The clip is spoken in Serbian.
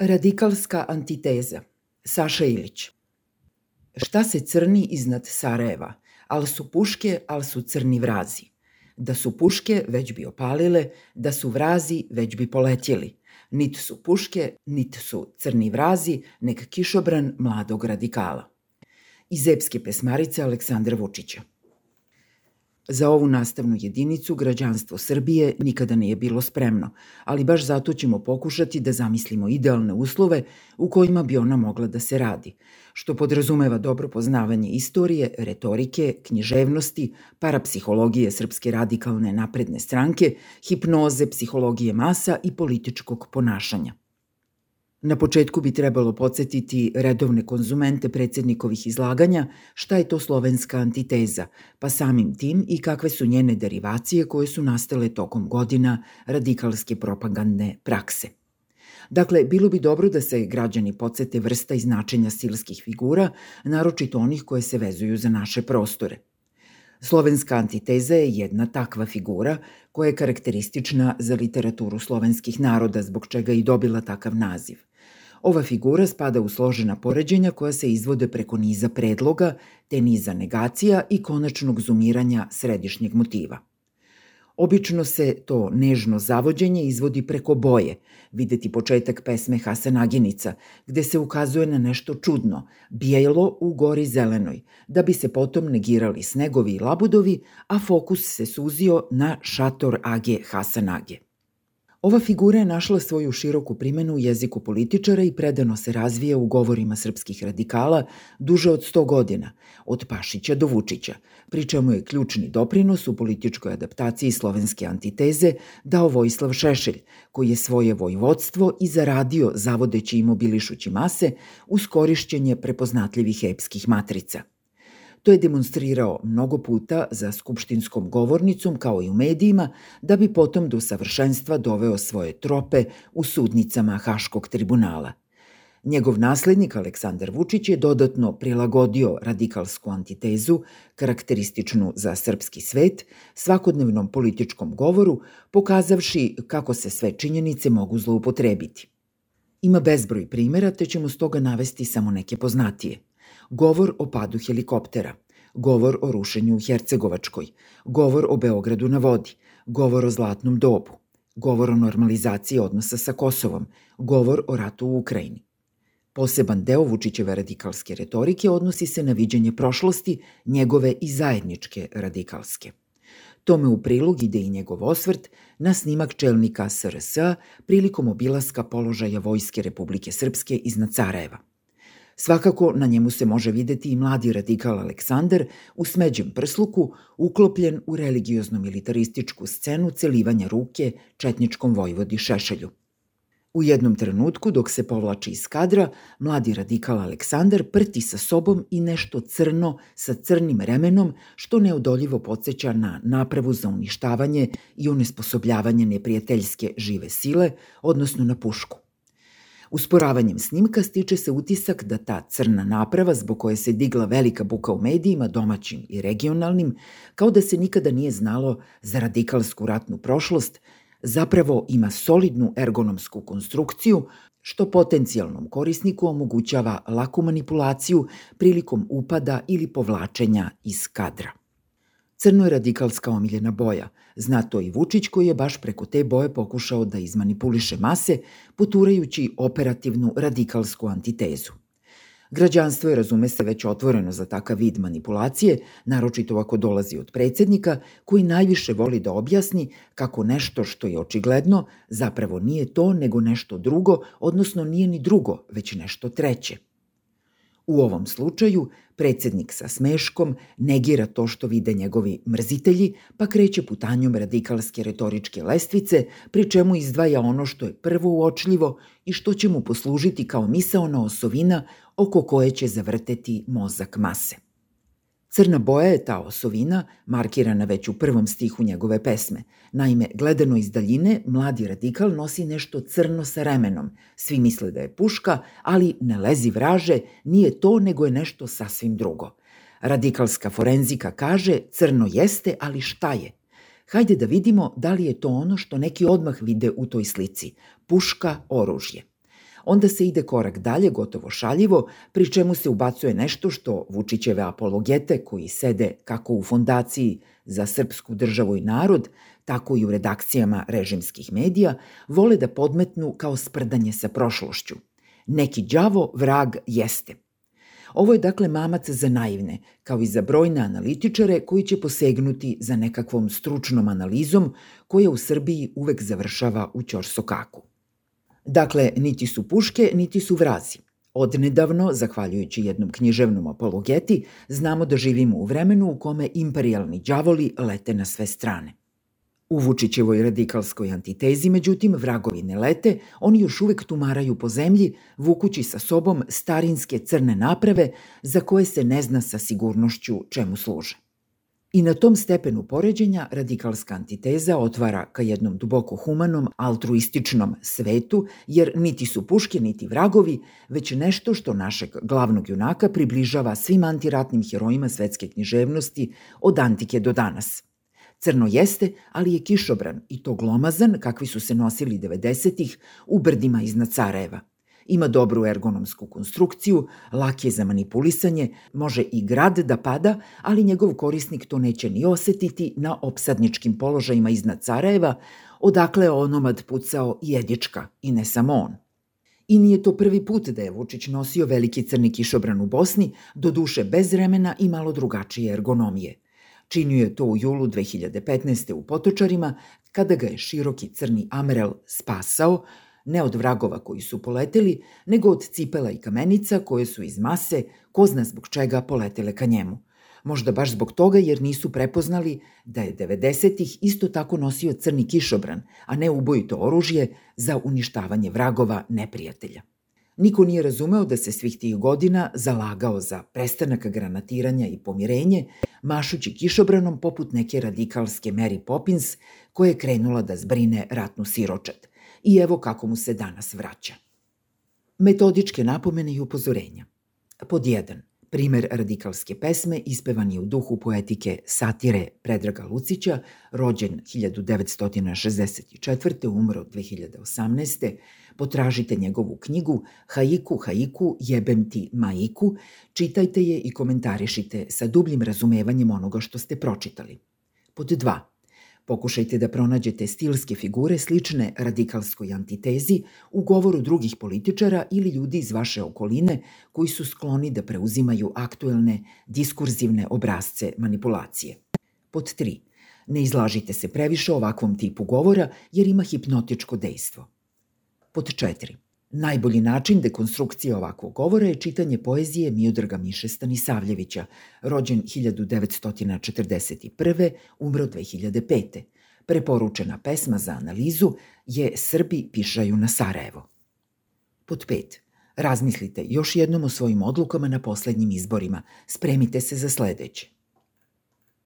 Radikalska antiteza Saša Ilić Šta se crni iznad Sarajeva? Al su puške, al su crni vrazi. Da su puške, već bi opalile, da su vrazi, već bi poletjeli. Nit su puške, nit su crni vrazi, nek kišobran mladog radikala. Iz epske pesmarice Aleksandra Vučića. Za ovu nastavnu jedinicu građanstvo Srbije nikada nije bilo spremno, ali baš zato ćemo pokušati da zamislimo idealne uslove u kojima bi ona mogla da se radi, što podrazumeva dobro poznavanje istorije, retorike, književnosti, parapsihologije Srpske radikalne napredne stranke, hipnoze, psihologije masa i političkog ponašanja. Na početku bi trebalo podsjetiti redovne konzumente predsednikovih izlaganja šta je to slovenska antiteza, pa samim tim i kakve su njene derivacije koje su nastale tokom godina radikalske propagandne prakse. Dakle, bilo bi dobro da se građani podsete vrsta i značenja stilskih figura, naročito onih koje se vezuju za naše prostore. Slovenska antiteza je jedna takva figura koja je karakteristična za literaturu slovenskih naroda, zbog čega i dobila takav naziv. Ova figura spada u složena poređenja koja se izvode preko niza predloga, te niza negacija i konačnog zumiranja središnjeg motiva. Obično se to nežno zavođenje izvodi preko boje, videti početak pesme Hasanaginica, gde se ukazuje na nešto čudno, bijelo u gori zelenoj, da bi se potom negirali snegovi i labudovi, a fokus se suzio na šator Age Hasanage. Ova figura je našla svoju široku primenu u jeziku političara i predano se razvija u govorima srpskih radikala duže od 100 godina, od Pašića do Vučića, pri čemu je ključni doprinos u političkoj adaptaciji slovenske antiteze dao Vojislav Šešelj, koji je svoje vojvodstvo i zaradio zavodeći i mobilišući mase uz korišćenje prepoznatljivih epskih matrica – To je demonstrirao mnogo puta za skupštinskom govornicom kao i u medijima, da bi potom do savršenstva doveo svoje trope u sudnicama Haškog tribunala. Njegov naslednik Aleksandar Vučić je dodatno prilagodio radikalsku antitezu, karakterističnu za srpski svet, svakodnevnom političkom govoru, pokazavši kako se sve činjenice mogu zloupotrebiti. Ima bezbroj primera, te ćemo stoga navesti samo neke poznatije – govor o padu helikoptera, govor o rušenju u Hercegovačkoj, govor o Beogradu na vodi, govor o zlatnom dobu, govor o normalizaciji odnosa sa Kosovom, govor o ratu u Ukrajini. Poseban deo Vučićeve radikalske retorike odnosi se na viđenje prošlosti, njegove i zajedničke radikalske. Tome u prilog ide i njegov osvrt na snimak čelnika SRS prilikom obilaska položaja Vojske Republike Srpske iznad Sarajeva – Svakako na njemu se može videti i mladi radikal Aleksandar u smeđem prsluku, uklopljen u religiozno-militarističku scenu celivanja ruke četničkom vojvodi Šešelju. U jednom trenutku, dok se povlači iz kadra, mladi radikal Aleksandar prti sa sobom i nešto crno sa crnim remenom, što neodoljivo podsjeća na napravu za uništavanje i onesposobljavanje neprijateljske žive sile, odnosno na pušku. Usporavanjem snimka stiče se utisak da ta crna naprava zbog koje se digla velika buka u medijima, domaćim i regionalnim, kao da se nikada nije znalo za radikalsku ratnu prošlost, zapravo ima solidnu ergonomsku konstrukciju, što potencijalnom korisniku omogućava laku manipulaciju prilikom upada ili povlačenja iz kadra. Crno je radikalska omiljena boja. Zna to i Vučić koji je baš preko te boje pokušao da izmanipuliše mase, poturajući operativnu radikalsku antitezu. Građanstvo je, razume se, već otvoreno za takav vid manipulacije, naročito ako dolazi od predsednika, koji najviše voli da objasni kako nešto što je očigledno zapravo nije to nego nešto drugo, odnosno nije ni drugo, već nešto treće – U ovom slučaju, predsednik sa smeškom negira to što vide njegovi mrzitelji, pa kreće putanjom radikalske retoričke lestvice, pri čemu izdvaja ono što je prvo uočljivo i što će mu poslužiti kao misaona osovina oko koje će zavrteti mozak mase. Crna boja je ta osovina, markirana već u prvom stihu njegove pesme. Naime, gledano iz daljine, mladi radikal nosi nešto crno sa remenom. Svi misle da je puška, ali ne lezi vraže, nije to nego je nešto sasvim drugo. Radikalska forenzika kaže crno jeste, ali šta je? Hajde da vidimo da li je to ono što neki odmah vide u toj slici. Puška, oružje. Onda se ide korak dalje, gotovo šaljivo, pri čemu se ubacuje nešto što Vučićeve apologete koji sede kako u fondaciji za srpsku državu i narod, tako i u redakcijama režimskih medija, vole da podmetnu kao sprdanje sa prošlošću. Neki đavo vrag jeste. Ovo je dakle mamac za naivne, kao i za brojne analitičare koji će posegnuti za nekakvom stručnom analizom koja u Srbiji uvek završava u ćorsokaku. Dakle, niti su puške, niti su vrazi. Odnedavno, zahvaljujući jednom književnom apologeti, znamo da živimo u vremenu u kome imperialni đavoli lete na sve strane. U Vučićevoj radikalskoj antitezi, međutim, vragovi ne lete, oni još uvek tumaraju po zemlji, vukući sa sobom starinske crne naprave za koje se ne zna sa sigurnošću čemu služe. I na tom stepenu poređenja radikalska antiteza otvara ka jednom duboko humanom, altruističnom svetu, jer niti su puške niti vragovi, već nešto što našeg glavnog junaka približava svim antiratnim herojima svetske književnosti od antike do danas – Crno jeste, ali je kišobran i to glomazan kakvi su se nosili 90-ih u brdima iznad Sarajeva. Ima dobru ergonomsku konstrukciju, lak je za manipulisanje, može i grad da pada, ali njegov korisnik to neće ni osetiti na opsadničkim položajima iznad Sarajeva, odakle je onomad pucao i Edička, i ne samo on. I nije to prvi put da je Vučić nosio veliki crni kišobran u Bosni, do duše bez remena i malo drugačije ergonomije – Činio je to u julu 2015. u Potočarima, kada ga je široki crni Amrel spasao, ne od vragova koji su poleteli, nego od cipela i kamenica koje su iz mase, ko zna zbog čega, poletele ka njemu. Možda baš zbog toga jer nisu prepoznali da je 90-ih isto tako nosio crni kišobran, a ne ubojito oružje za uništavanje vragova neprijatelja. Niko nije razumeo da se svih tih godina zalagao za prestanak granatiranja i pomirenje, mašući kišobranom poput neke radikalske Mary Poppins koja je krenula da zbrine ratnu siročad. I evo kako mu se danas vraća. Metodičke napomene i upozorenja. Pod 1. Primer radikalske pesme ispevan je u duhu poetike satire Predraga Lucića, rođen 1964. umro 2018. Potražite njegovu knjigu Haiku, haiku, jebem ti maiku, čitajte je i komentarišite sa dubljim razumevanjem onoga što ste pročitali. Pod 2. Pokušajte da pronađete stilske figure slične radikalskoj antitezi u govoru drugih političara ili ljudi iz vaše okoline koji su skloni da preuzimaju aktuelne diskurzivne obrazce manipulacije. Pod 3. Ne izlažite se previše ovakvom tipu govora jer ima hipnotičko dejstvo. Pod 4. Najbolji način dekonstrukcije ovakvog govora je čitanje poezije Miodraga Miše Stanisavljevića, rođen 1941. umro 2005. Preporučena pesma za analizu je Srbi pišaju na Sarajevo. Pod 5. Razmislite još jednom o svojim odlukama na poslednjim izborima. Spremite se za sledeće.